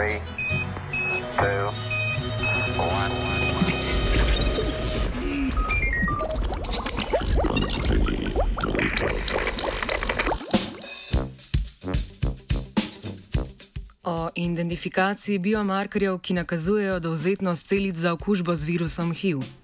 Three, two, one. O identifikaciji biomarkerjev, ki nakazujejo dovzetnost celic za okužbo z virusom HIV.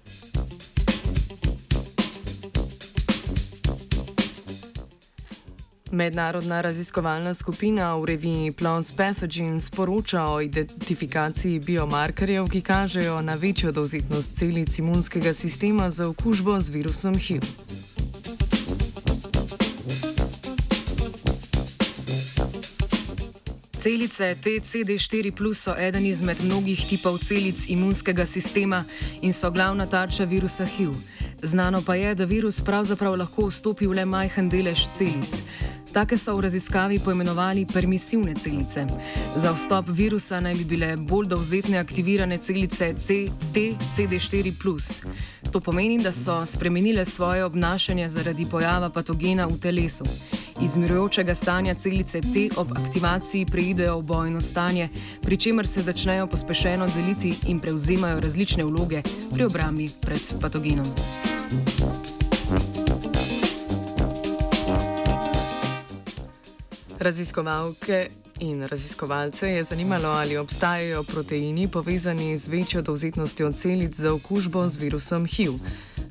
Mednarodna raziskovalna skupina v reviji PLOS Pathogen sporoča o identifikaciji biomarkerjev, ki kažejo na večjo dovzetnost celic imunskega sistema za okužbo z virusom HIV. Celice TCD4 so eden izmed mnogih tipov celic imunskega sistema in so glavna tarča virusa HIV. Znano pa je, da virus pravzaprav lahko vstopi v le majhen delež celic. Take so v raziskavi poimenovali permisivne celice. Za vstop virusa naj bi bile bolj dovzetne aktivirane celice TCD4. To pomeni, da so spremenile svoje obnašanje zaradi pojava patogena v telesu. Iz mirujočega stanja celice T ob aktivaciji preidejo v bojno stanje, pri čemer se začnejo pospešeno deliti in prevzemajo različne vloge pri obrambi pred patogenom. Raziskovalke in raziskovalce je zanimalo, ali obstajajo proteini povezani z večjo dovzetnostjo celic za okužbo z virusom HIV.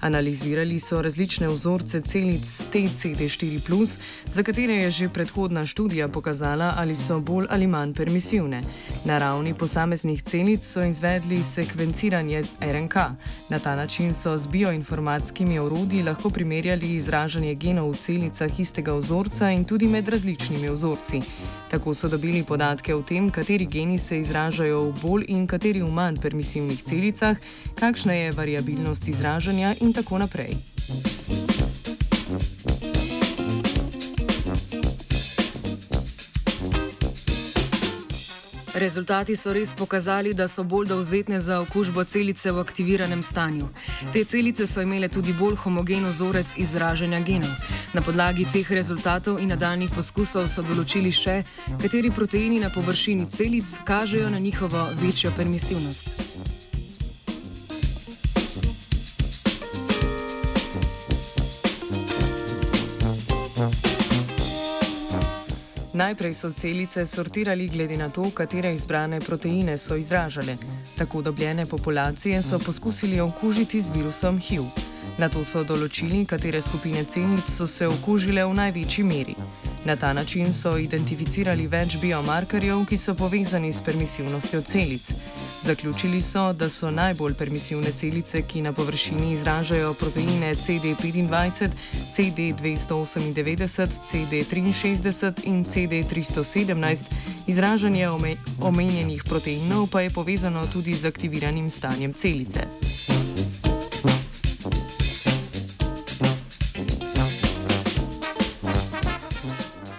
Analizirali so različne vzorce celic TCD4, za katere je že predhodna študija pokazala, ali so bolj ali manj permisivne. Na ravni posameznih celic so izvedli sekvenciranje RNK. Na ta način so z bioinformatskimi orodji lahko primerjali izražanje genov v celicah istega vzorca in tudi med različnimi vzorci. Tako so dobili podatke o tem, kateri geni se izražajo v bolj in kateri v manj permisivnih celicah, kakšna je variabilnost izražanja in tako naprej. Rezultati so res pokazali, da so bolj dovzetne za okužbo celice v aktiviranem stanju. Te celice so imele tudi bolj homogen ozorec izražanja genov. Na podlagi teh rezultatov in nadaljnih poskusov so določili še, kateri proteini na površini celic kažejo na njihovo večjo permisivnost. Najprej so celice sortirali glede na to, katere izbrane proteine so izražale. Tako dobljene populacije so poskusili okužiti z virusom HIV. Na to so določili, katere skupine celic so se okužile v največji meri. Na ta način so identificirali več biomarkerjev, ki so povezani s permisivnostjo celic. Zaključili so, da so najbolj permisivne celice, ki na površini izražajo proteine CD25, CD298, CD63 in CD317, izražanje omenjenih proteinov pa je povezano tudi z aktiviranim stanjem celice.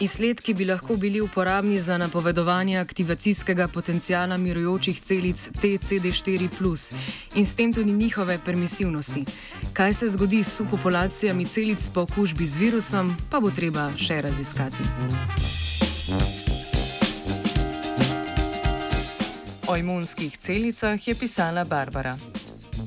Izsledki bi lahko bili uporabni za napovedovanje aktivacijskega potencijala mirujočih celic TCD4 in s tem tudi njihove permisivnosti. Kaj se zgodi s subpopulacijami celic po okužbi z virusom, pa bo treba še raziskati. O imunskih celicah je pisala Barbara.